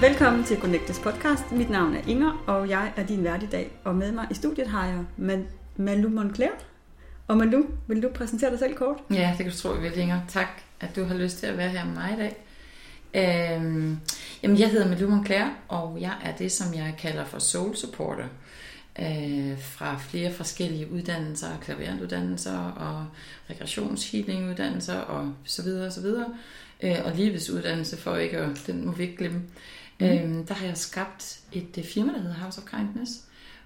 Velkommen til Connectes podcast. Mit navn er Inger, og jeg er din vært i dag. Og med mig i studiet har jeg Malu Moncler. Og Malu, vil du præsentere dig selv kort? Ja, det kan du tro, jeg vil, Inger. Tak, at du har lyst til at være her med mig i dag. Øhm, jamen, jeg hedder Malu Moncler, og jeg er det, som jeg kalder for soul supporter. Øh, fra flere forskellige uddannelser, klaverantuddannelser og regressionshealinguddannelser og så videre og så videre. Øh, og livets uddannelse, for ikke at, den må vi ikke glemme. Mm. Øhm, der har jeg skabt et øh, firma, der hedder House of Kindness,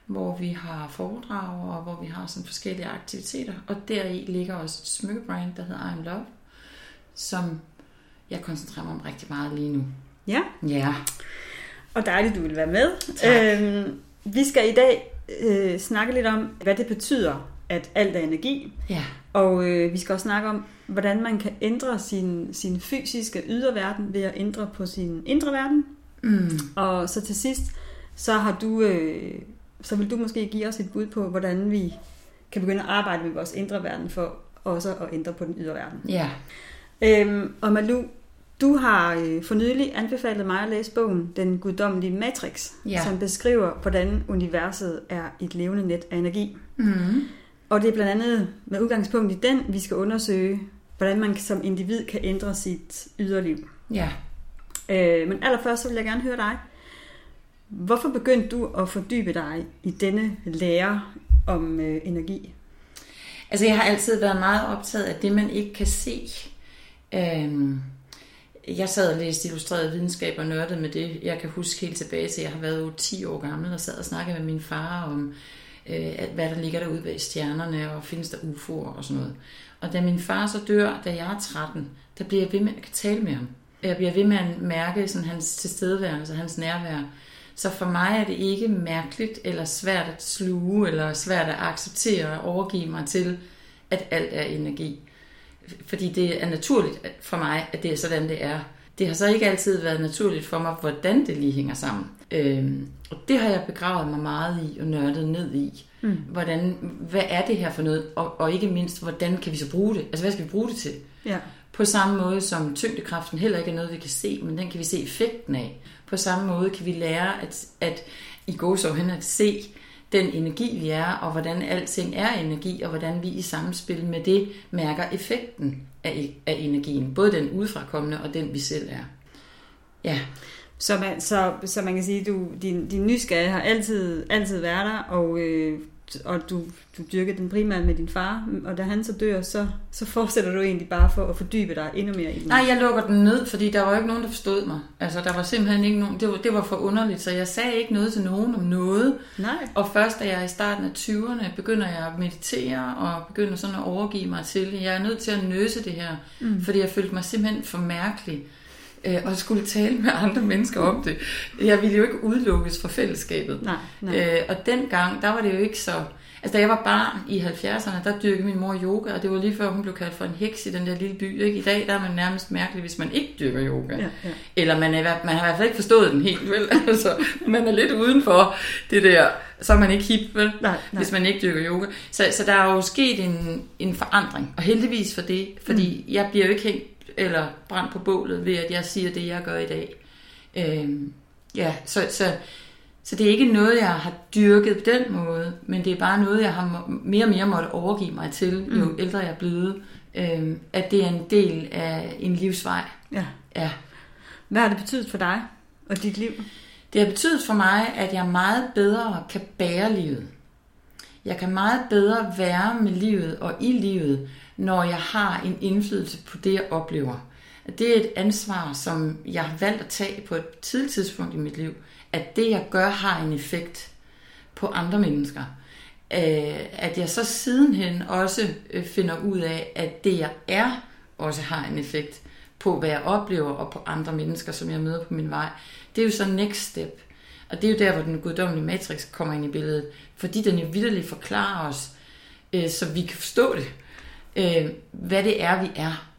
hvor vi har foredrag og hvor vi har sådan forskellige aktiviteter. Og deri ligger også et smykkebrand, der hedder I'm Love, som jeg koncentrerer mig om rigtig meget lige nu. Ja, Ja, og dejligt, du vil være med. Tak. Øhm, vi skal i dag øh, snakke lidt om, hvad det betyder, at alt er energi. ja, Og øh, vi skal også snakke om, hvordan man kan ændre sin, sin fysiske yderverden ved at ændre på sin indre verden. Mm, Og så til sidst, så har du, øh, så vil du måske give os et bud på, hvordan vi kan begynde at arbejde med vores indre verden for også at ændre på den ydre verden. ja, Øhm, og Malu, du har øh, for nylig anbefalet mig at læse bogen Den guddommelige Matrix, Ja. som beskriver, hvordan universet er et levende net af energi. mm, Og det er blandt andet med udgangspunkt i den, vi skal undersøge, hvordan man som individ kan ændre sit yderliv. ja. Øh, men allerførst så vil jeg gerne høre dig. Hvorfor begyndte du at fordybe dig i denne lære om øh, energi? Altså, jeg har altid været meget optaget af det, man ikke kan se. Øhm, jeg sad og læste illustreret videnskab og nørdede med det. Jeg kan huske helt tilbage til, at jeg har været 10 år gammel og sad og snakkede med min far om, øh, at hvad der ligger derude bag stjernerne, og findes der UFO'er og sådan noget. Og da min far så dør, da jeg er 13, der bliver jeg ved med at kan tale med ham. Jeg bliver ved med at mærke sådan, hans tilstedeværelse, hans nærvær. Så for mig er det ikke mærkeligt eller svært at sluge, eller svært at acceptere og overgive mig til, at alt er energi. Fordi det er naturligt for mig, at det er sådan, det er. Det har så ikke altid været naturligt for mig, hvordan det lige hænger sammen. Øhm, og det har jeg begravet mig meget i og nørdet ned i. Mm. Hvordan, hvad er det her for noget? Og, og ikke mindst, hvordan kan vi så bruge det? Altså, hvad skal vi bruge det til? Ja. På samme måde som tyngdekraften heller ikke er noget, vi kan se, men den kan vi se effekten af. På samme måde kan vi lære at, at i går så at se den energi, vi er, og hvordan alting er energi, og hvordan vi i samspil med det mærker effekten af, af energien. Både den udefrakommende og den, vi selv er. Ja, Så man, så, så man kan sige, du din, din nysgerrighed har altid, altid været der, og, øh, og du, du dyrkede den primært med din far, og da han så dør, så, så fortsætter du egentlig bare for at fordybe dig endnu mere i den. Nej, jeg lukker den ned, fordi der var jo ikke nogen, der forstod mig. Altså, der var simpelthen ikke nogen, det var, det var for underligt, så jeg sagde ikke noget til nogen om noget. Nej. Og først da jeg er i starten af 20'erne, begynder jeg at meditere og begynder sådan at overgive mig til, jeg er nødt til at nøse det her, mm. fordi jeg følte mig simpelthen for mærkelig øh, og skulle tale med andre mennesker om det. Jeg ville jo ikke udelukkes fra fællesskabet. Nej, nej. Øh, og dengang, der var det jo ikke så... Altså, da jeg var barn i 70'erne, der dyrkede min mor yoga, og det var lige før, hun blev kaldt for en heks i den der lille by. Ikke? I dag, der er man nærmest mærkelig, hvis man ikke dyrker yoga. Ja, ja. Eller man, er, man har i hvert fald ikke forstået den helt, vel? Altså, man er lidt udenfor det der, så er man ikke hip, vel? Nej, nej. Hvis man ikke dyrker yoga. Så, så der er jo sket en, en forandring, og heldigvis for det, fordi mm. jeg bliver jo ikke hængt eller brændt på bålet ved, at jeg siger det, jeg gør i dag. Øhm, ja, så, så, så det er ikke noget, jeg har dyrket på den måde, men det er bare noget, jeg har mere og mere måtte overgive mig til, jo Mm. ældre jeg er blevet, øhm, at det er en del af en livsvej. ja. Ja. Hvad har det betydet for dig og dit liv? Det har betydet for mig, at jeg meget bedre kan bære livet. Jeg kan meget bedre være med livet og i livet, når jeg har en indflydelse på det, jeg oplever. Det er et ansvar, som jeg har valgt at tage på et tidligt tidspunkt i mit liv, at det, jeg gør, har en effekt på andre mennesker. Øh, at jeg så sidenhen også øh, finder ud af, at det, jeg er, også har en effekt på, hvad jeg oplever, og på andre mennesker, som jeg møder på min vej. Det er jo så next step. Og det er jo der, hvor den guddommelige matrix kommer ind i billedet. Fordi den jo vidderligt forklarer os, øh, så vi kan forstå det, øh, hvad det er, vi er.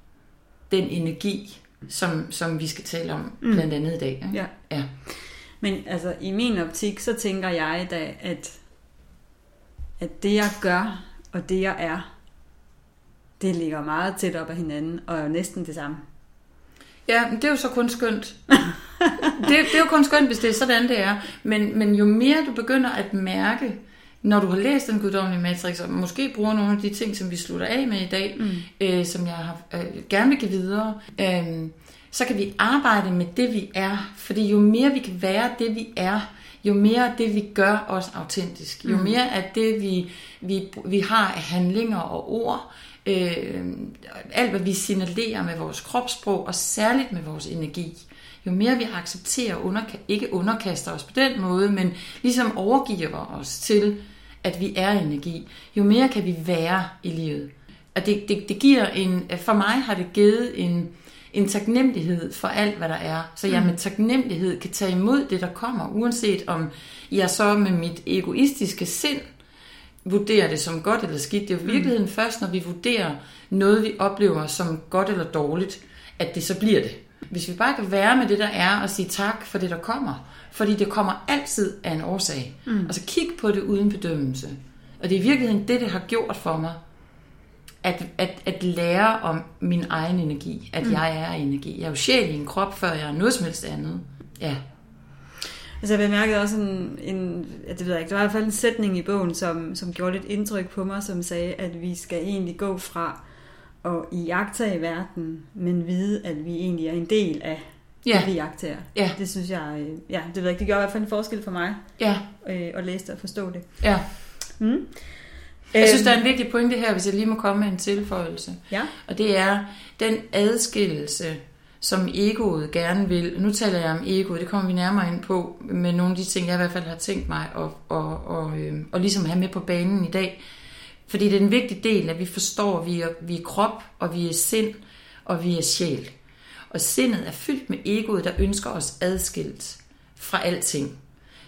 Den energi, som, som vi skal tale om, Mm. blandt andet i dag. Ikke? Ja. Ja. Men altså, i min optik, så tænker jeg da, at, at det jeg gør, og det jeg er, det ligger meget tæt op af hinanden, og er jo næsten det samme. Ja, men det er jo så kun skønt. det, det er jo kun skønt, hvis det er sådan, det er. Men, men jo mere du begynder at mærke, når du har læst den guddommelige matrix, og måske bruger nogle af de ting, som vi slutter af med i dag, mm. øh, som jeg har, øh, gerne vil give videre, øh, så kan vi arbejde med det, vi er. Fordi jo mere vi kan være det, vi er, jo mere det, vi gør, os autentisk. Jo mm. mere at det, vi, vi, vi har af handlinger og ord, øh, alt hvad vi signalerer med vores kropssprog, og særligt med vores energi, jo mere vi accepterer, underka- ikke underkaster os på den måde, men ligesom overgiver os til, at vi er energi, jo mere kan vi være i livet. Og det, det, det giver en, for mig har det givet en, en taknemmelighed for alt, hvad der er. Så jeg mm. med taknemmelighed kan tage imod det, der kommer, uanset om jeg så med mit egoistiske sind vurderer det som godt eller skidt. Det er jo mm. virkeligheden først, når vi vurderer noget, vi oplever som godt eller dårligt, at det så bliver det. Hvis vi bare kan være med det, der er, og sige tak for det, der kommer. Fordi det kommer altid af en årsag. Mm. Og så kig på det uden bedømmelse. Og det er i virkeligheden det, det har gjort for mig. At, at, at lære om min egen energi. At mm. jeg er energi. Jeg er jo sjæl i en krop, før jeg er noget som helst andet. Ja. Altså jeg bemærkede også en, en det ved jeg ikke, der var i hvert fald en sætning i bogen, som, som gjorde lidt indtryk på mig, som sagde, at vi skal egentlig gå fra at iagtage verden, men vide, at vi egentlig er en del af ja. det, vi iagtager. Ja. Det synes jeg, øh, ja, det ved jeg ikke, det gør i hvert fald en forskel for mig, ja. øh, at læse det og forstå det. Ja. Mm. Jeg synes, der er en vigtig pointe her, hvis jeg lige må komme med en tilføjelse. Ja. Og det er den adskillelse, som egoet gerne vil. Nu taler jeg om ego, det kommer vi nærmere ind på med nogle af de ting, jeg i hvert fald har tænkt mig at, at, at, at, at ligesom have med på banen i dag. Fordi det er en vigtig del, at vi forstår, at vi er, vi er krop, og vi er sind, og vi er sjæl. Og sindet er fyldt med egoet, der ønsker os adskilt fra alting.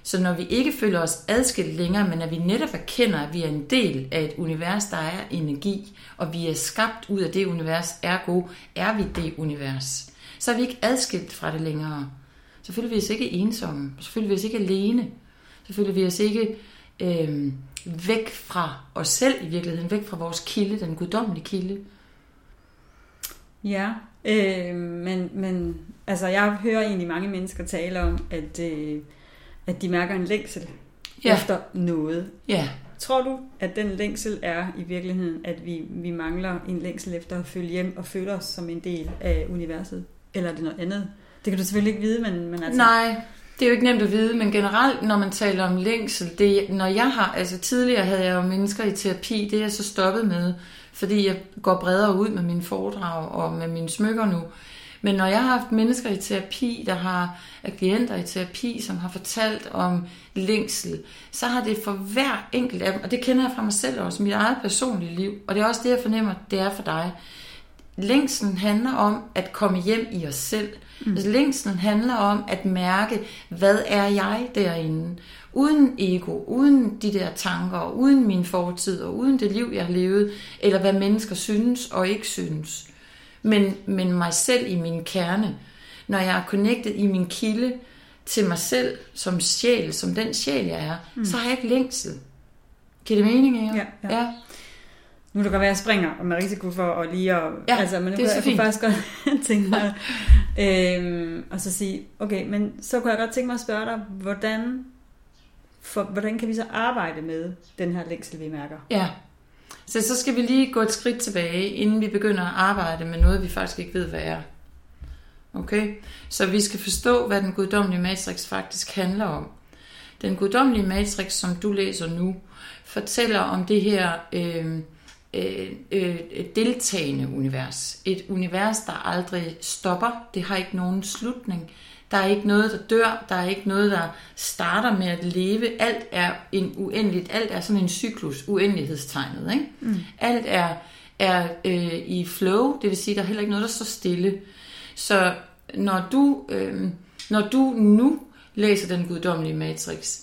Så når vi ikke føler os adskilt længere, men at vi netop erkender, at vi er en del af et univers, der er energi, og vi er skabt ud af det univers, ergo er vi det univers, så er vi ikke adskilt fra det længere. Så føler vi os ikke ensomme, så føler vi os ikke alene, så føler vi os ikke øh, væk fra os selv i virkeligheden, væk fra vores kilde, den guddommelige kilde. Ja, øh, men, men altså jeg hører egentlig mange mennesker tale om, at, øh, at de mærker en længsel ja. efter noget. Ja. Tror du, at den længsel er i virkeligheden, at vi, vi mangler en længsel efter at følge hjem og føle os som en del af universet? Eller er det noget andet? Det kan du selvfølgelig ikke vide, men, men altså... Nej, det er jo ikke nemt at vide, men generelt, når man taler om længsel, det, når jeg har, altså tidligere havde jeg jo mennesker i terapi, det er jeg så stoppet med, fordi jeg går bredere ud med mine foredrag og med mine smykker nu. Men når jeg har haft mennesker i terapi, der har klienter i terapi, som har fortalt om længsel, så har det for hver enkelt af dem, og det kender jeg fra mig selv også, mit eget personlige liv, og det er også det, jeg fornemmer, det er for dig. Længselen handler om at komme hjem i os selv. Mm. Altså, længselen handler om at mærke, hvad er jeg derinde? Uden ego, uden de der tanker, uden min fortid, og uden det liv, jeg har levet, eller hvad mennesker synes og ikke synes. Men, men mig selv i min kerne. Når jeg er connected i min kilde til mig selv som sjæl, som den sjæl, jeg er, mm. så har jeg ikke længsel. Giver det mening, Inger? Ja, ja. ja. Nu kan det godt være, at jeg springer med risiko for at lige at... Ja, altså, men det, er jeg kunne faktisk godt tænke mig øhm, og så sige, okay, men så kunne jeg godt tænke mig at spørge dig, hvordan, for, hvordan kan vi så arbejde med den her længsel, vi mærker? Ja, så så skal vi lige gå et skridt tilbage, inden vi begynder at arbejde med noget, vi faktisk ikke ved, hvad er. Okay? Så vi skal forstå, hvad den guddommelige matrix faktisk handler om. Den guddommelige matrix, som du læser nu, fortæller om det her... Øh, øh, øh, deltagende univers. Et univers, der aldrig stopper. Det har ikke nogen slutning. Der er ikke noget, der dør. Der er ikke noget, der starter med at leve. Alt er en uendeligt. Alt er sådan en cyklus, uendelighedstegnet. Ikke? Mm. Alt er, er øh, i flow, det vil sige, der er heller ikke noget, der står stille. Så når du, øh, når du nu læser den guddommelige matrix,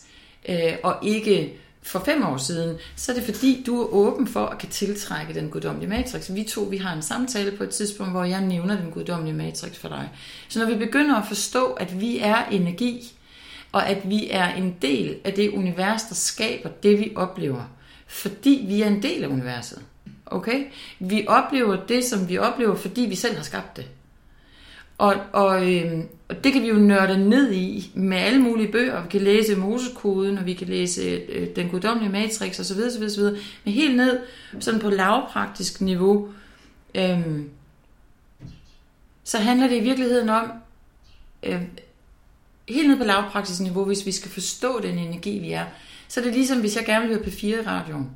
øh, og ikke for fem år siden, så er det fordi, du er åben for at kan tiltrække den guddommelige matrix. Vi to, vi har en samtale på et tidspunkt, hvor jeg nævner den guddommelige matrix for dig. Så når vi begynder at forstå, at vi er energi, og at vi er en del af det univers, der skaber det, vi oplever, fordi vi er en del af universet. Okay? Vi oplever det, som vi oplever, fordi vi selv har skabt det. Og, og, øh, og det kan vi jo nørde ned i med alle mulige bøger. Vi kan læse Mosekoden, og vi kan læse øh, Den guddommelige matrix osv. osv., osv. Men helt ned sådan på lavpraktisk niveau, øh, så handler det i virkeligheden om, øh, helt ned på lavpraktisk niveau, hvis vi skal forstå den energi, vi er, så er det ligesom, hvis jeg gerne vil høre på 4 i radioen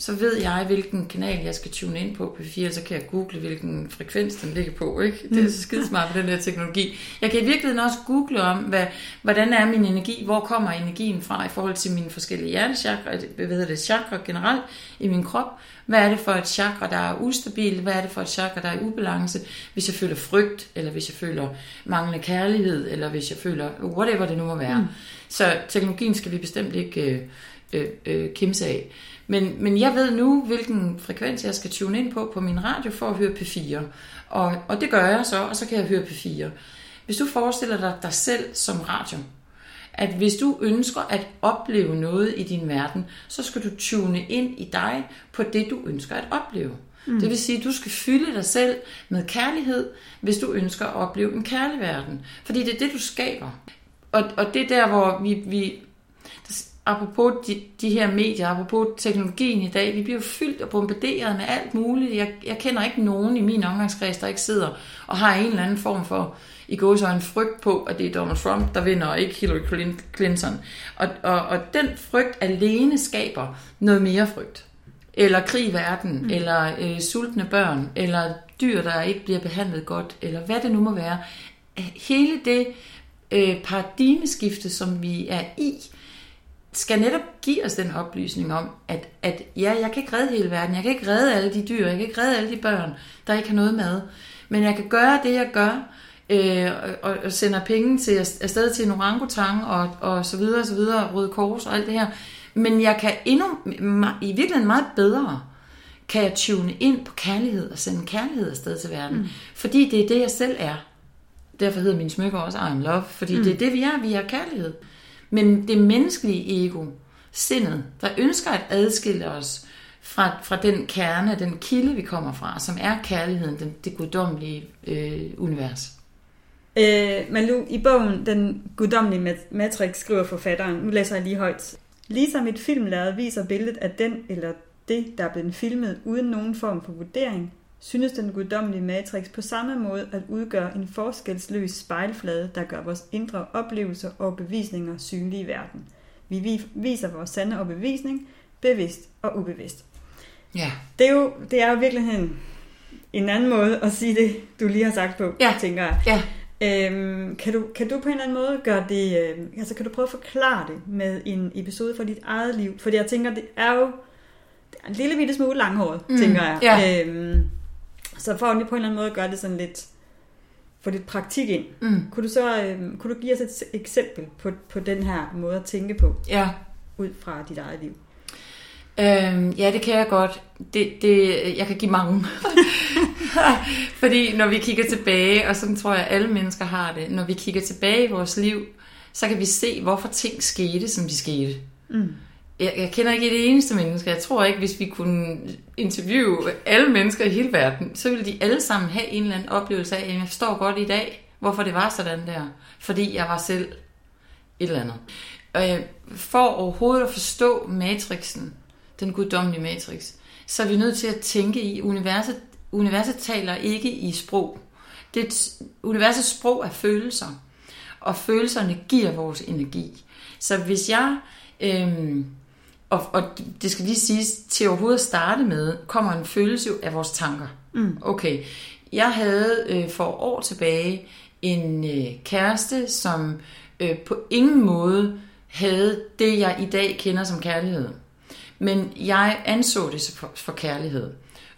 så ved jeg, hvilken kanal jeg skal tune ind på P4, så kan jeg google, hvilken frekvens den ligger på. Ikke? Det er så skidesmart med den der teknologi. Jeg kan i virkeligheden også google om, hvad, hvordan er min energi, hvor kommer energien fra i forhold til mine forskellige hjernechakra, hvad hedder det, chakra generelt i min krop. Hvad er det for et chakra, der er ustabil? Hvad er det for et chakra, der er i ubalance? Hvis jeg føler frygt, eller hvis jeg føler manglende kærlighed, eller hvis jeg føler whatever det nu må være. Mm. Så teknologien skal vi bestemt ikke øh, øh, øh, kimse af. Men, men jeg ved nu, hvilken frekvens jeg skal tune ind på på min radio for at høre P4. Og, og det gør jeg så, og så kan jeg høre P4. Hvis du forestiller dig dig selv som radio, at hvis du ønsker at opleve noget i din verden, så skal du tune ind i dig på det, du ønsker at opleve. Mm. Det vil sige, at du skal fylde dig selv med kærlighed, hvis du ønsker at opleve en kærlig verden. Fordi det er det, du skaber. Og, og det er der, hvor vi, vi apropos de, de her medier, apropos teknologien i dag, vi bliver fyldt og bombarderet med alt muligt. Jeg, jeg kender ikke nogen i min omgangskreds, der ikke sidder og har en eller anden form for, i går så en frygt på, at det er Donald Trump, der vinder, og ikke Hillary Clinton. Og, og, og den frygt alene skaber noget mere frygt. Eller krig i verden, mm. eller øh, sultne børn, eller dyr, der ikke bliver behandlet godt, eller hvad det nu må være. Hele det øh, paradigmeskifte, som vi er i, skal netop give os den oplysning om, at, at ja, jeg kan ikke redde hele verden, jeg kan ikke redde alle de dyr, jeg kan ikke redde alle de børn, der ikke har noget med, men jeg kan gøre det, jeg gør, øh, og, og sender penge til afsted til en orangutang, og, og så videre, og så videre, Røde Kors og alt det her, men jeg kan endnu, i virkeligheden meget bedre, kan jeg tune ind på kærlighed og sende kærlighed afsted til verden, mm. fordi det er det, jeg selv er. Derfor hedder min smykker også I'm Love, fordi mm. det er det, vi er, vi er kærlighed. Men det menneskelige ego, sindet, der ønsker at adskille os fra, fra den kerne, den kilde, vi kommer fra, som er kærligheden, den, det guddommelige øh, univers. Øh, Malu, i bogen Den guddommelige matrix skriver forfatteren, nu læser jeg lige højt. Ligesom et filmlærred viser billedet af den eller det, der er blevet filmet uden nogen form for vurdering, synes den guddommelige matrix på samme måde at udgøre en forskelsløs spejlflade, der gør vores indre oplevelser og bevisninger synlige i verden. Vi viser vores sande overbevisning, bevidst og ubevidst. Ja. Det er jo, det er jo virkelig en, en anden måde at sige det, du lige har sagt på, ja. tænker jeg. Ja. Øhm, kan, du, kan du på en eller anden måde gøre det, øh, altså kan du prøve at forklare det med en episode fra dit eget liv? Fordi jeg tænker, det er jo det er en lille bitte smule langhåret, mm. tænker jeg. Ja. Øhm, så for lige på en eller anden måde at gøre det sådan lidt, få lidt praktik ind. Mm. Kunne, du så, øh, kunne du give os et eksempel på, på den her måde at tænke på? Ja. Ud fra dit eget liv. Øhm, ja, det kan jeg godt. Det, det, jeg kan give mange. Fordi når vi kigger tilbage, og sådan tror jeg alle mennesker har det, når vi kigger tilbage i vores liv, så kan vi se, hvorfor ting skete, som de skete. Mm jeg, jeg kender ikke det eneste menneske. Jeg tror ikke, hvis vi kunne interviewe alle mennesker i hele verden, så ville de alle sammen have en eller anden oplevelse af, at jeg forstår godt i dag, hvorfor det var sådan der. Fordi jeg var selv et eller andet. Og øh, for overhovedet at forstå matrixen, den guddommelige matrix, så er vi nødt til at tænke i, universet, universet taler ikke i sprog. Det, universets sprog er følelser, og følelserne giver vores energi. Så hvis jeg øhm, og, og det skal lige siges, til overhovedet at starte med, kommer en følelse af vores tanker. Mm. Okay, jeg havde øh, for år tilbage en øh, kæreste, som øh, på ingen måde havde det, jeg i dag kender som kærlighed. Men jeg anså det for, for kærlighed.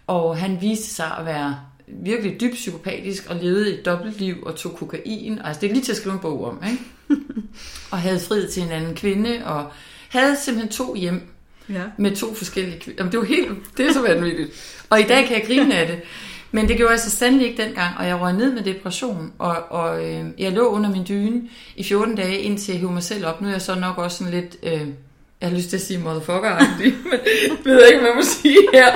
Og han viste sig at være virkelig dybt psykopatisk og levede et dobbeltliv og tog kokain. Altså det er lige til at skrive en bog om, ikke? og havde friet til en anden kvinde og havde simpelthen to hjem ja. med to forskellige kvinder. Jamen, det var helt, det er så vanvittigt. Og i dag kan jeg grine af det. Men det gjorde jeg så sandelig ikke dengang, og jeg røg ned med depression, og, og øh, jeg lå under min dyne i 14 dage, indtil jeg hævde mig selv op. Nu er jeg så nok også sådan lidt, øh, jeg har lyst til at sige motherfucker men jeg ved ikke, hvad man må sige her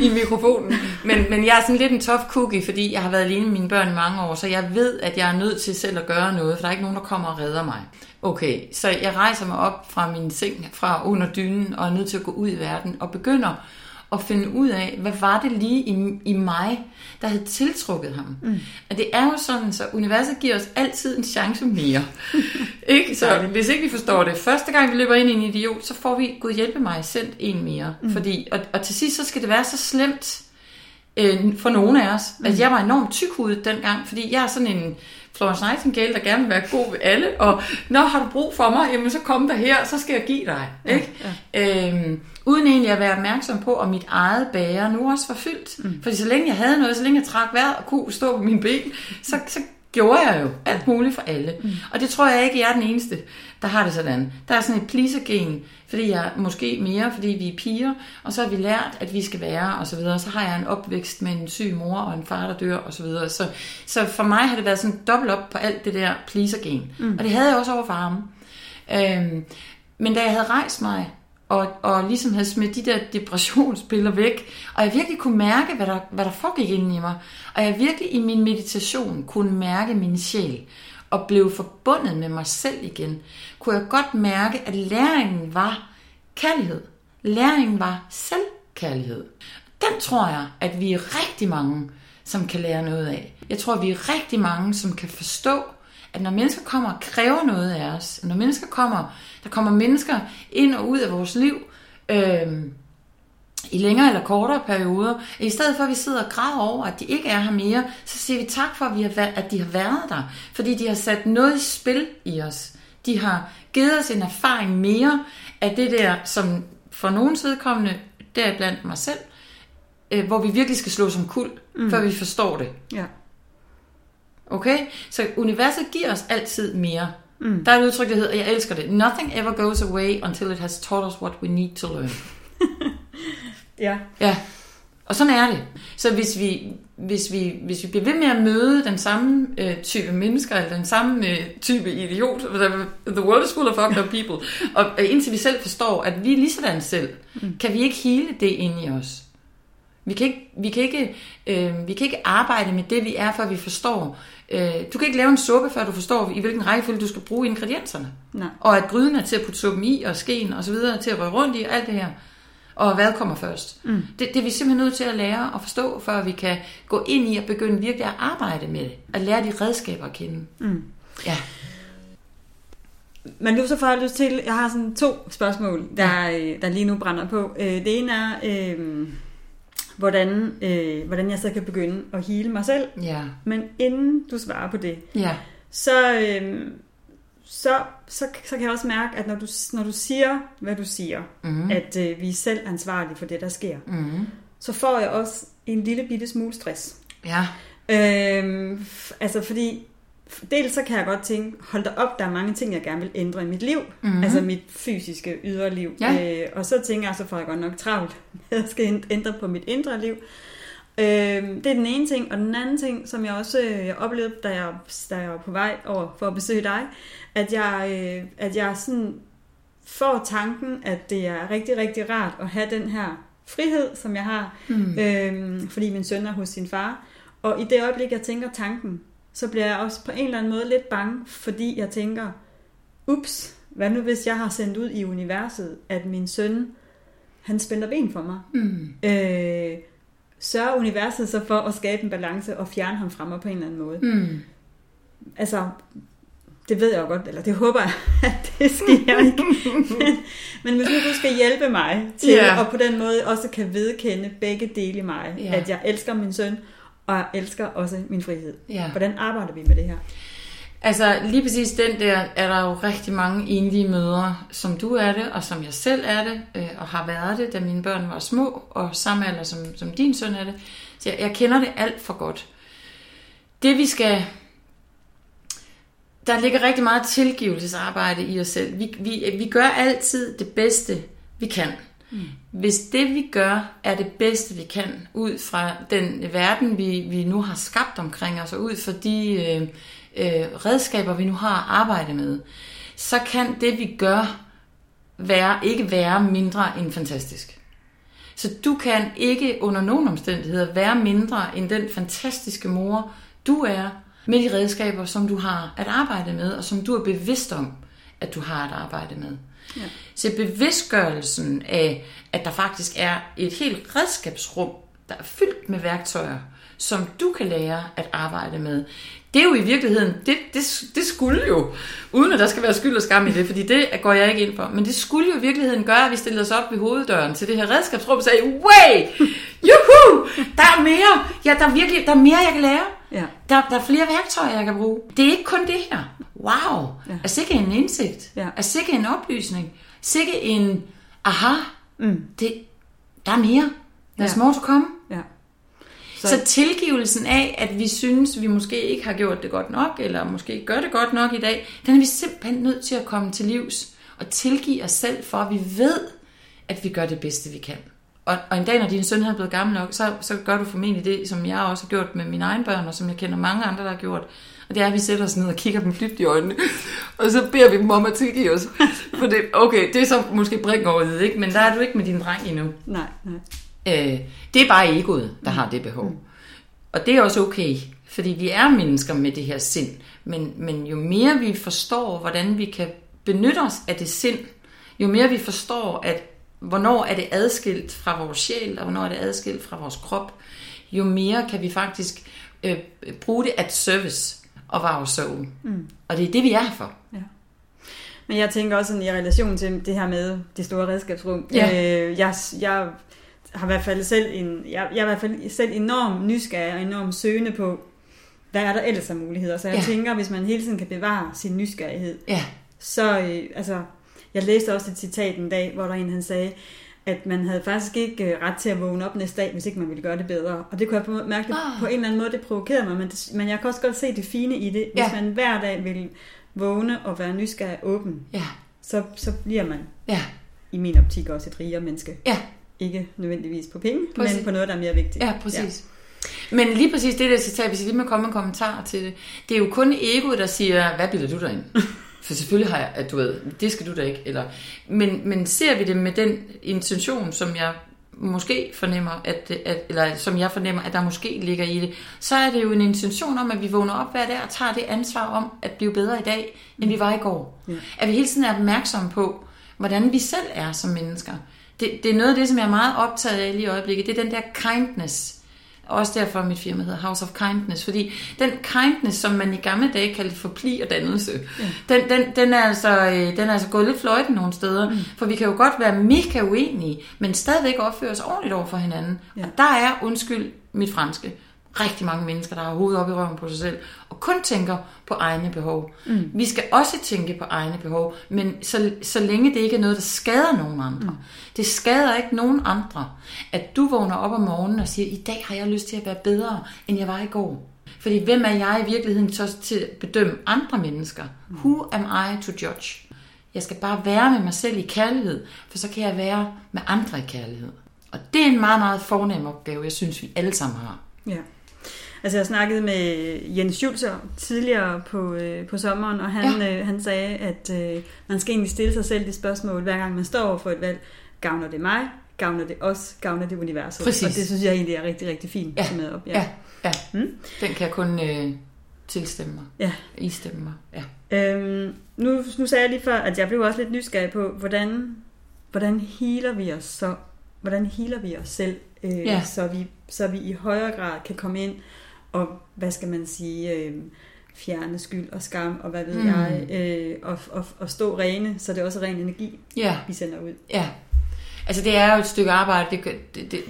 i mikrofonen. Men, men jeg er sådan lidt en tough cookie, fordi jeg har været alene med mine børn i mange år, så jeg ved, at jeg er nødt til selv at gøre noget, for der er ikke nogen, der kommer og redder mig. Okay, så jeg rejser mig op fra min seng, fra under dynen, og er nødt til at gå ud i verden, og begynder at finde ud af, hvad var det lige i, i mig, der havde tiltrukket ham. Mm. Og det er jo sådan, så universet giver os altid en chance mere. ikke? Så hvis ikke vi forstår det, første gang vi løber ind i en idiot, så får vi, Gud hjælpe mig, sendt en mere. Mm. Fordi, og, og til sidst, så skal det være så slemt øh, for nogle af os. Mm. Altså, jeg var enormt tykhudet dengang, fordi jeg er sådan en Florence Nightingale, der gerne vil være god ved alle, og når har du brug for mig, jamen så kom der her, så skal jeg give dig. Ikke? Ja, ja. Øhm, uden egentlig at være opmærksom på, om mit eget bære nu også var fyldt. Mm. Fordi så længe jeg havde noget, så længe jeg trak vejret og kunne stå på mine ben, så, så gjorde jeg jo alt muligt for alle. Mm. Og det tror jeg ikke, jeg er den eneste, der har det sådan. Der er sådan et pleaser-gen, fordi jeg måske mere, fordi vi er piger, og så har vi lært, at vi skal være, og så videre. Så har jeg en opvækst med en syg mor og en far, der dør, og så videre. Så, så for mig har det været sådan dobbelt op på alt det der pleaser-gen. Mm. Og det havde jeg også over for ham. Øhm, men da jeg havde rejst mig, og, og ligesom havde smidt de der depressionspiller væk, og jeg virkelig kunne mærke, hvad der, hvad der foregik inde i mig, og jeg virkelig i min meditation kunne mærke min sjæl, og blev forbundet med mig selv igen, kunne jeg godt mærke, at læringen var kærlighed. Læringen var selvkærlighed. Den tror jeg, at vi er rigtig mange, som kan lære noget af. Jeg tror, at vi er rigtig mange, som kan forstå, at når mennesker kommer og kræver noget af os, når mennesker kommer, der kommer mennesker ind og ud af vores liv, øh, i længere eller kortere perioder, i stedet for at vi sidder og græder over, at de ikke er her mere, så siger vi tak for, at, vi har, at de har været der, fordi de har sat noget i spil i os. De har givet os en erfaring mere af det der, som for nogens vedkommende, deriblandt mig selv, øh, hvor vi virkelig skal slå som kul, mm. før vi forstår det. Ja. Okay? Så universet giver os altid mere. Mm. Der er et udtryk, der hedder, jeg elsker det. Nothing ever goes away until it has taught us what we need to learn. ja. Ja. Og sådan er det. Så hvis vi, hvis vi, hvis vi bliver ved med at møde den samme øh, type mennesker, eller den samme øh, type idiot, the world is full of fucked up people, og øh, indtil vi selv forstår, at vi er lige sådan selv, mm. kan vi ikke hele det ind i os. Vi kan ikke, vi kan ikke, øh, vi kan ikke arbejde med det, vi er, før vi forstår. Øh, du kan ikke lave en suppe, før du forstår, i hvilken rækkefølge du skal bruge ingredienserne. Nej. Og at gryden er til at putte suppen i, og skeen og så videre, til at røre rundt i, og alt det her. Og hvad kommer først? Mm. Det, det er vi simpelthen nødt til at lære og forstå, før vi kan gå ind i og begynde virkelig at arbejde med det. At lære de redskaber at kende. Mm. Ja. Men nu så får jeg lyst til, jeg har sådan to spørgsmål, der, ja. der lige nu brænder på. Øh, det ene er, øh, hvordan, øh, hvordan jeg så kan begynde at hele mig selv. Ja. Men inden du svarer på det, ja. så, øh, så, så, så kan jeg også mærke, at når du, når du siger, hvad du siger, mm. at øh, vi er selv ansvarlige for det, der sker, mm. så får jeg også en lille bitte smule stress. Ja. Øh, altså fordi dels så kan jeg godt tænke, hold da op, der er mange ting, jeg gerne vil ændre i mit liv. Mm-hmm. Altså mit fysiske ydre liv. Ja. Øh, og så tænker jeg, så får jeg godt nok travlt. Jeg skal ændre på mit indre liv. Øh, det er den ene ting. Og den anden ting, som jeg også øh, jeg oplevede, da jeg, da jeg var på vej over for at besøge dig, at jeg, øh, at jeg sådan får tanken, at det er rigtig, rigtig rart at have den her frihed, som jeg har, mm. øh, fordi min søn er hos sin far. Og i det øjeblik, jeg tænker tanken, så bliver jeg også på en eller anden måde lidt bange, fordi jeg tænker, ups, hvad nu hvis jeg har sendt ud i universet, at min søn, han spænder ben for mig. Mm. Øh, sørger universet så for at skabe en balance og fjerne ham fra mig på en eller anden måde. Mm. Altså, det ved jeg jo godt, eller det håber jeg, at det sker ikke. men, men hvis nu du skal hjælpe mig til, yeah. og på den måde også kan vedkende begge dele i mig, yeah. at jeg elsker min søn, og jeg elsker også min frihed. Ja. Hvordan arbejder vi med det her? Altså lige præcis den der, er der jo rigtig mange enlige mødre, som du er det, og som jeg selv er det, øh, og har været det, da mine børn var små, og samme alder som, som din søn er det. Så jeg, jeg kender det alt for godt. Det vi skal... Der ligger rigtig meget tilgivelsesarbejde i os selv. Vi, vi, vi gør altid det bedste, vi kan. Mm. Hvis det vi gør er det bedste vi kan ud fra den verden vi, vi nu har skabt omkring os og ud fra de øh, øh, redskaber vi nu har at arbejde med, så kan det vi gør være, ikke være mindre end fantastisk. Så du kan ikke under nogen omstændigheder være mindre end den fantastiske mor, du er, med de redskaber, som du har at arbejde med, og som du er bevidst om, at du har at arbejde med. Ja. Så bevidstgørelsen af, at der faktisk er et helt redskabsrum, der er fyldt med værktøjer, som du kan lære at arbejde med. Det er jo i virkeligheden, det, det, det skulle jo, uden at der skal være skyld og skam i det, fordi det går jeg ikke ind for, men det skulle jo i virkeligheden gøre, at vi stillede os op ved hoveddøren til det her redskabsrum og sagde, way, juhu, der er mere, ja, der er virkelig, der er mere, jeg kan lære. Ja. Der, der er flere værktøjer, jeg kan bruge. Det er ikke kun det her. Wow, ja. er sikkert en indsigt, ja. er sikkert en oplysning, sikkert en aha, mm. det, der er mere. Der er ja. more to come. Ja. Så... så tilgivelsen af, at vi synes, vi måske ikke har gjort det godt nok, eller måske ikke gør det godt nok i dag, den er vi simpelthen nødt til at komme til livs og tilgive os selv for, at vi ved, at vi gør det bedste, vi kan. Og, og en dag, når din søn er blevet gammel nok, så, så gør du formentlig det, som jeg også har gjort med mine egne børn, og som jeg kender mange andre, der har gjort. Og det er, at vi sætter os ned og kigger dem dybt i øjnene, og så beder vi dem om at tilgive os. For det, okay, det er så måske brik over ikke? men der er du ikke med din dreng endnu. Nej, nej. Øh, det er bare egoet, der har det behov. Mm. Og det er også okay, fordi vi er mennesker med det her sind. Men, men jo mere vi forstår, hvordan vi kan benytte os af det sind, jo mere vi forstår, at hvornår er det adskilt fra vores sjæl, og hvornår er det adskilt fra vores krop, jo mere kan vi faktisk øh, bruge det at service of our soul. Mm. Og det er det, vi er for. Ja. Men jeg tænker også sådan, i relation til det her med det store redskabsrum. Ja. Øh, jeg, jeg har i hvert fald selv en, jeg, jeg er i hvert fald selv enormt nysgerrig og enormt søgende på, hvad er der ellers af muligheder. Så jeg ja. tænker, hvis man hele tiden kan bevare sin nysgerrighed, ja. så øh, altså, jeg læste også et citat en dag, hvor der en han sagde, at man havde faktisk ikke øh, ret til at vågne op næste dag, hvis ikke man ville gøre det bedre. Og det kunne jeg mærke, oh. på en eller anden måde, det provokerede mig, men, det, men jeg kan også godt se det fine i det. Hvis ja. man hver dag vil vågne og være nysgerrig og åben, ja. så, så bliver man ja. i min optik også et rigere menneske. Ja. Ikke nødvendigvis på penge, præcis. men på noget, der er mere vigtigt. Ja, præcis. Ja. Men lige præcis det der citat, hvis jeg lige må komme en kommentar til det, det er jo kun egoet, der siger, hvad bilder du dig ind? For selvfølgelig har jeg, at du ved, det skal du da ikke. Eller, men, men ser vi det med den intention, som jeg måske fornemmer, at, at, eller som jeg fornemmer, at der måske ligger i det, så er det jo en intention om, at vi vågner op hver dag og tager det ansvar om at blive bedre i dag, end vi var i går. Ja. At vi hele tiden er opmærksomme på, hvordan vi selv er som mennesker. Det, det er noget af det, som jeg er meget optaget af lige i øjeblikket. Det er den der kindness. Også derfor mit firma hedder House of Kindness. Fordi den kindness, som man i gamle dage kaldte for pli og dannelse, ja. den, den, den, er altså, øh, den er altså gået lidt fløjten nogle steder. Mm. For vi kan jo godt være mega uenige, men stadigvæk opføre os ordentligt over for hinanden. Ja. Og der er, undskyld mit franske, rigtig mange mennesker, der har hovedet op i røven på sig selv, og kun tænker på egne behov. Mm. Vi skal også tænke på egne behov, men så, så længe det ikke er noget, der skader nogen andre. Mm. Det skader ikke nogen andre, at du vågner op om morgenen og siger, i dag har jeg lyst til at være bedre, end jeg var i går. Fordi hvem er jeg i virkeligheden til at bedømme andre mennesker? Mm. Who am I to judge? Jeg skal bare være med mig selv i kærlighed, for så kan jeg være med andre i kærlighed. Og det er en meget, meget fornem opgave, jeg synes, vi alle sammen har. Ja. Altså jeg snakkede med Jens Schulzer tidligere på, øh, på sommeren, og han, ja. øh, han sagde, at øh, man skal egentlig stille sig selv det spørgsmål, hver gang man står for et valg. Gavner det mig? Gavner det os? Gavner det universet? Præcis. Og det synes jeg egentlig er rigtig, rigtig fint ja. med op. Ja, ja. ja. Mm? Den kan jeg kun øh, tilstemme mig. Ja. Istemme mig. Ja. Øhm, nu, nu sagde jeg lige før, at jeg blev også lidt nysgerrig på, hvordan, hvordan healer vi os så? Hvordan healer vi os selv, øh, ja. så, vi, så vi i højere grad kan komme ind og hvad skal man sige, øh, fjerne skyld og skam, og hvad ved mm. jeg, øh, og, og, og stå rene, så det er også ren energi, ja. vi sender ud. Ja, altså det er jo et stykke arbejde, det, det, det,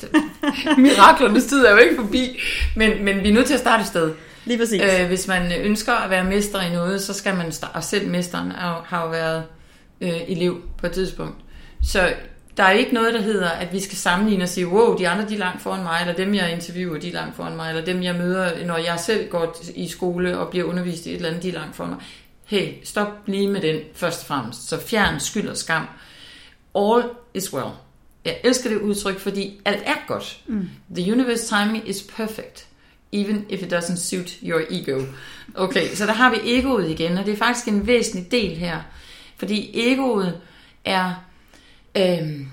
det miraklernes tid er jo ikke forbi, men, men vi er nødt til at starte et sted. Lige præcis. Øh, hvis man ønsker at være mester i noget, så skal man og selv mesteren har jo været øh, elev på et tidspunkt. Så der er ikke noget, der hedder, at vi skal sammenligne og sige, wow, de andre de er langt foran mig, eller dem jeg interviewer, de er langt foran mig, eller dem jeg møder, når jeg selv går i skole og bliver undervist i et eller andet, de er langt foran mig. Hey, stop lige med den først og fremmest. Så fjern skyld og skam. All is well. Jeg elsker det udtryk, fordi alt er godt. Mm. The universe timing is perfect. Even if it doesn't suit your ego. Okay, så der har vi egoet igen, og det er faktisk en væsentlig del her. Fordi egoet er Øhm,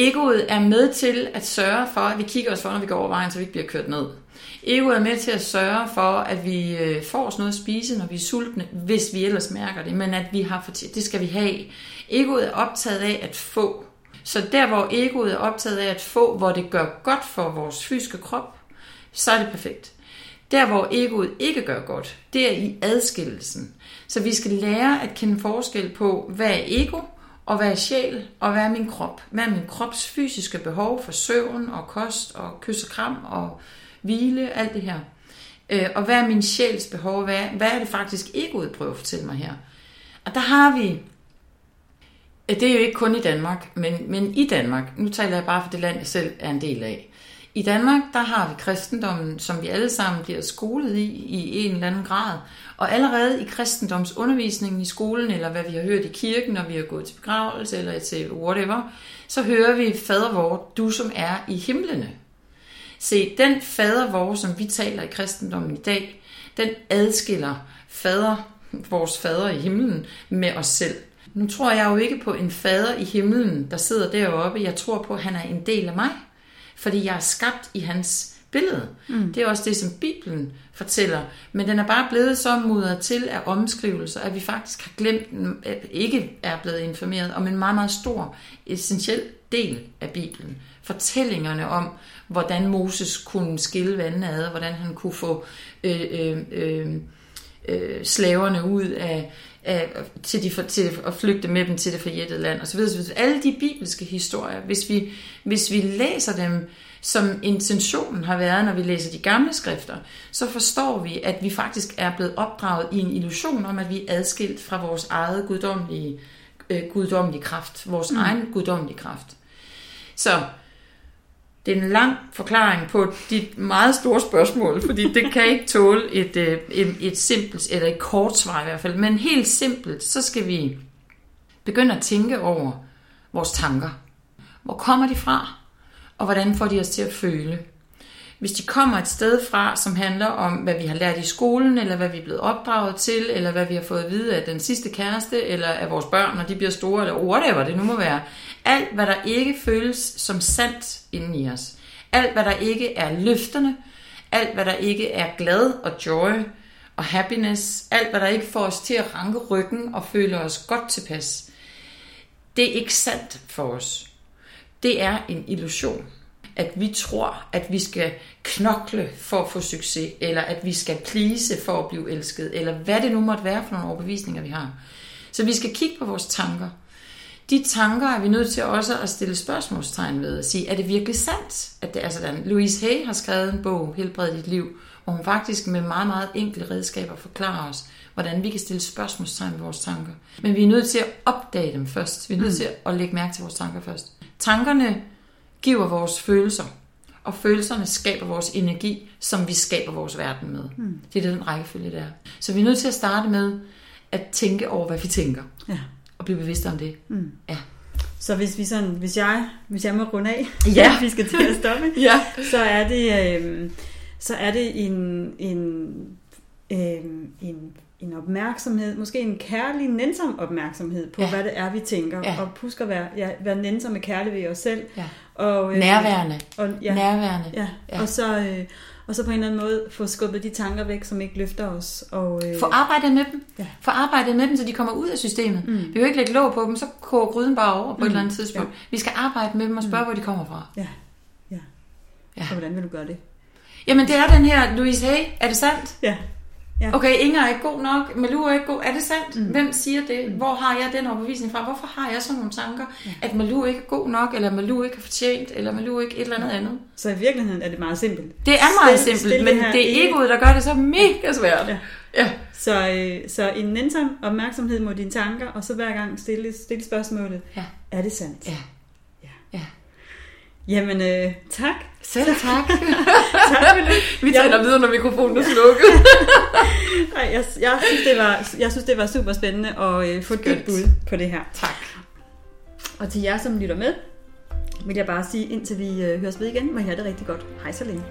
Egoet er med til at sørge for, at vi kigger os for, når vi går over vejen, så vi ikke bliver kørt ned. Egoet er med til at sørge for, at vi øh, får os noget at spise, når vi er sultne, hvis vi ellers mærker det, men at vi har for det skal vi have. Egoet er optaget af at få. Så der, hvor egoet er optaget af at få, hvor det gør godt for vores fysiske krop, så er det perfekt. Der, hvor egoet ikke gør godt, det er i adskillelsen. Så vi skal lære at kende forskel på, hvad er ego, og hvad er sjæl, og hvad er min krop. Hvad er min krops fysiske behov for søvn og kost og kys og kram og hvile, alt det her. Øh, og hvad er min sjæls behov? Hvad, hvad er det faktisk egoet prøver at fortælle mig her? Og der har vi, det er jo ikke kun i Danmark, men, men i Danmark, nu taler jeg bare for det land, jeg selv er en del af. I Danmark, der har vi kristendommen, som vi alle sammen bliver skolet i, i en eller anden grad. Og allerede i kristendomsundervisningen i skolen, eller hvad vi har hørt i kirken, når vi har gået til begravelse, eller til whatever, så hører vi fader vor, du som er i himlene. Se, den fader vor, som vi taler i kristendommen i dag, den adskiller fader, vores fader i himlen med os selv. Nu tror jeg jo ikke på en fader i himlen, der sidder deroppe. Jeg tror på, at han er en del af mig fordi jeg er skabt i hans billede. Mm. Det er også det, som Bibelen fortæller. Men den er bare blevet så mudret til af omskrivelser, at vi faktisk har glemt, ikke er blevet informeret om en meget, meget stor, essentiel del af Bibelen. Fortællingerne om, hvordan Moses kunne skille vandene ad, hvordan han kunne få øh, øh, øh, øh, slaverne ud af, af, til, de, til at flygte med dem til det forjættede land osv. Alle de bibelske historier, hvis vi, hvis vi læser dem, som intentionen har været, når vi læser de gamle skrifter, så forstår vi, at vi faktisk er blevet opdraget i en illusion om, at vi er adskilt fra vores eget guddommelige, øh, guddommelige kraft, vores mm. egen guddommelige kraft. Så det er en lang forklaring på dit meget store spørgsmål, fordi det kan ikke tåle et, øh, et, et simpelt, eller et kort svar i hvert fald. Men helt simpelt, så skal vi begynde at tænke over vores tanker. Hvor kommer de fra? Og hvordan får de os til at føle? Hvis de kommer et sted fra, som handler om, hvad vi har lært i skolen, eller hvad vi er blevet opdraget til, eller hvad vi har fået at vide af den sidste kæreste, eller af vores børn, når de bliver store, eller whatever det nu må være. Alt, hvad der ikke føles som sandt inden i os. Alt, hvad der ikke er løfterne. Alt, hvad der ikke er glad og joy og happiness. Alt, hvad der ikke får os til at ranke ryggen og føle os godt tilpas. Det er ikke sandt for os. Det er en illusion at vi tror, at vi skal knokle for at få succes, eller at vi skal plise for at blive elsket, eller hvad det nu måtte være for nogle overbevisninger, vi har. Så vi skal kigge på vores tanker. De tanker er vi nødt til også at stille spørgsmålstegn ved og sige, er det virkelig sandt, at det er sådan? Louise Hay har skrevet en bog, Helbred dit liv, hvor hun faktisk med meget, meget enkle redskaber forklarer os, hvordan vi kan stille spørgsmålstegn ved vores tanker. Men vi er nødt til at opdage dem først. Vi er nødt mm. til at lægge mærke til vores tanker først. Tankerne giver vores følelser, og følelserne skaber vores energi, som vi skaber vores verden med. Mm. Det er den rækkefølge, der er. Så vi er nødt til at starte med at tænke over, hvad vi tænker. Ja. Og blive bevidst om det. Mm. Ja. Så hvis vi sådan, hvis jeg, hvis jeg må runde af, ja. vi skal til at stoppe, ja. så er det, øh, så er det en, en, øh, en en opmærksomhed, måske en kærlig, nænsom opmærksomhed på, ja. hvad det er, vi tænker. Ja. Og husk at være, ja, være nænsom og kærlig ved os selv. Ja. Og, øh, Nærværende. Og, ja, Nærværende. Ja. ja. Og, så, øh, og så på en eller anden måde få skubbet de tanker væk, som ikke løfter os. Og, øh, få arbejdet med dem. Ja. Få arbejdet med dem, så de kommer ud af systemet. Mm. Vi vil ikke lægge låg på dem, så koger gryden bare over på mm. et eller andet tidspunkt. Ja. Vi skal arbejde med dem og spørge, mm. hvor de kommer fra. Ja. ja. ja. Og hvordan vil du gøre det? Jamen det er den her, Louise Hay, er det sandt? Ja. Ja. Okay, Inger er ikke god nok, Malou er ikke god. Er det sandt? Mm. Hvem siger det? Hvor har jeg den overbevisning fra? Hvorfor har jeg sådan nogle tanker, ja. at Malou ikke er god nok, eller Malou ikke er fortjent, eller Malou ikke et eller andet andet? Så i virkeligheden er det meget simpelt. Det er meget stil, simpelt, stil men det, det er egoet, der gør det så mega svært. Ja. Ja. Så, øh, så en nænsom opmærksomhed mod dine tanker, og så hver gang stille, stille spørgsmålet, ja. er det sandt? Ja. ja. ja. Jamen, øh, tak. Selv tak. Vi taler videre, når mikrofonen er slukket. Nej, jeg, jeg, synes, det var, jeg synes, det var super spændende at øh, få et godt bud på det her. Tak. Og til jer, som lytter med, vil jeg bare sige, indtil vi øh, høres ved igen, må I have det rigtig godt. Hej så længe.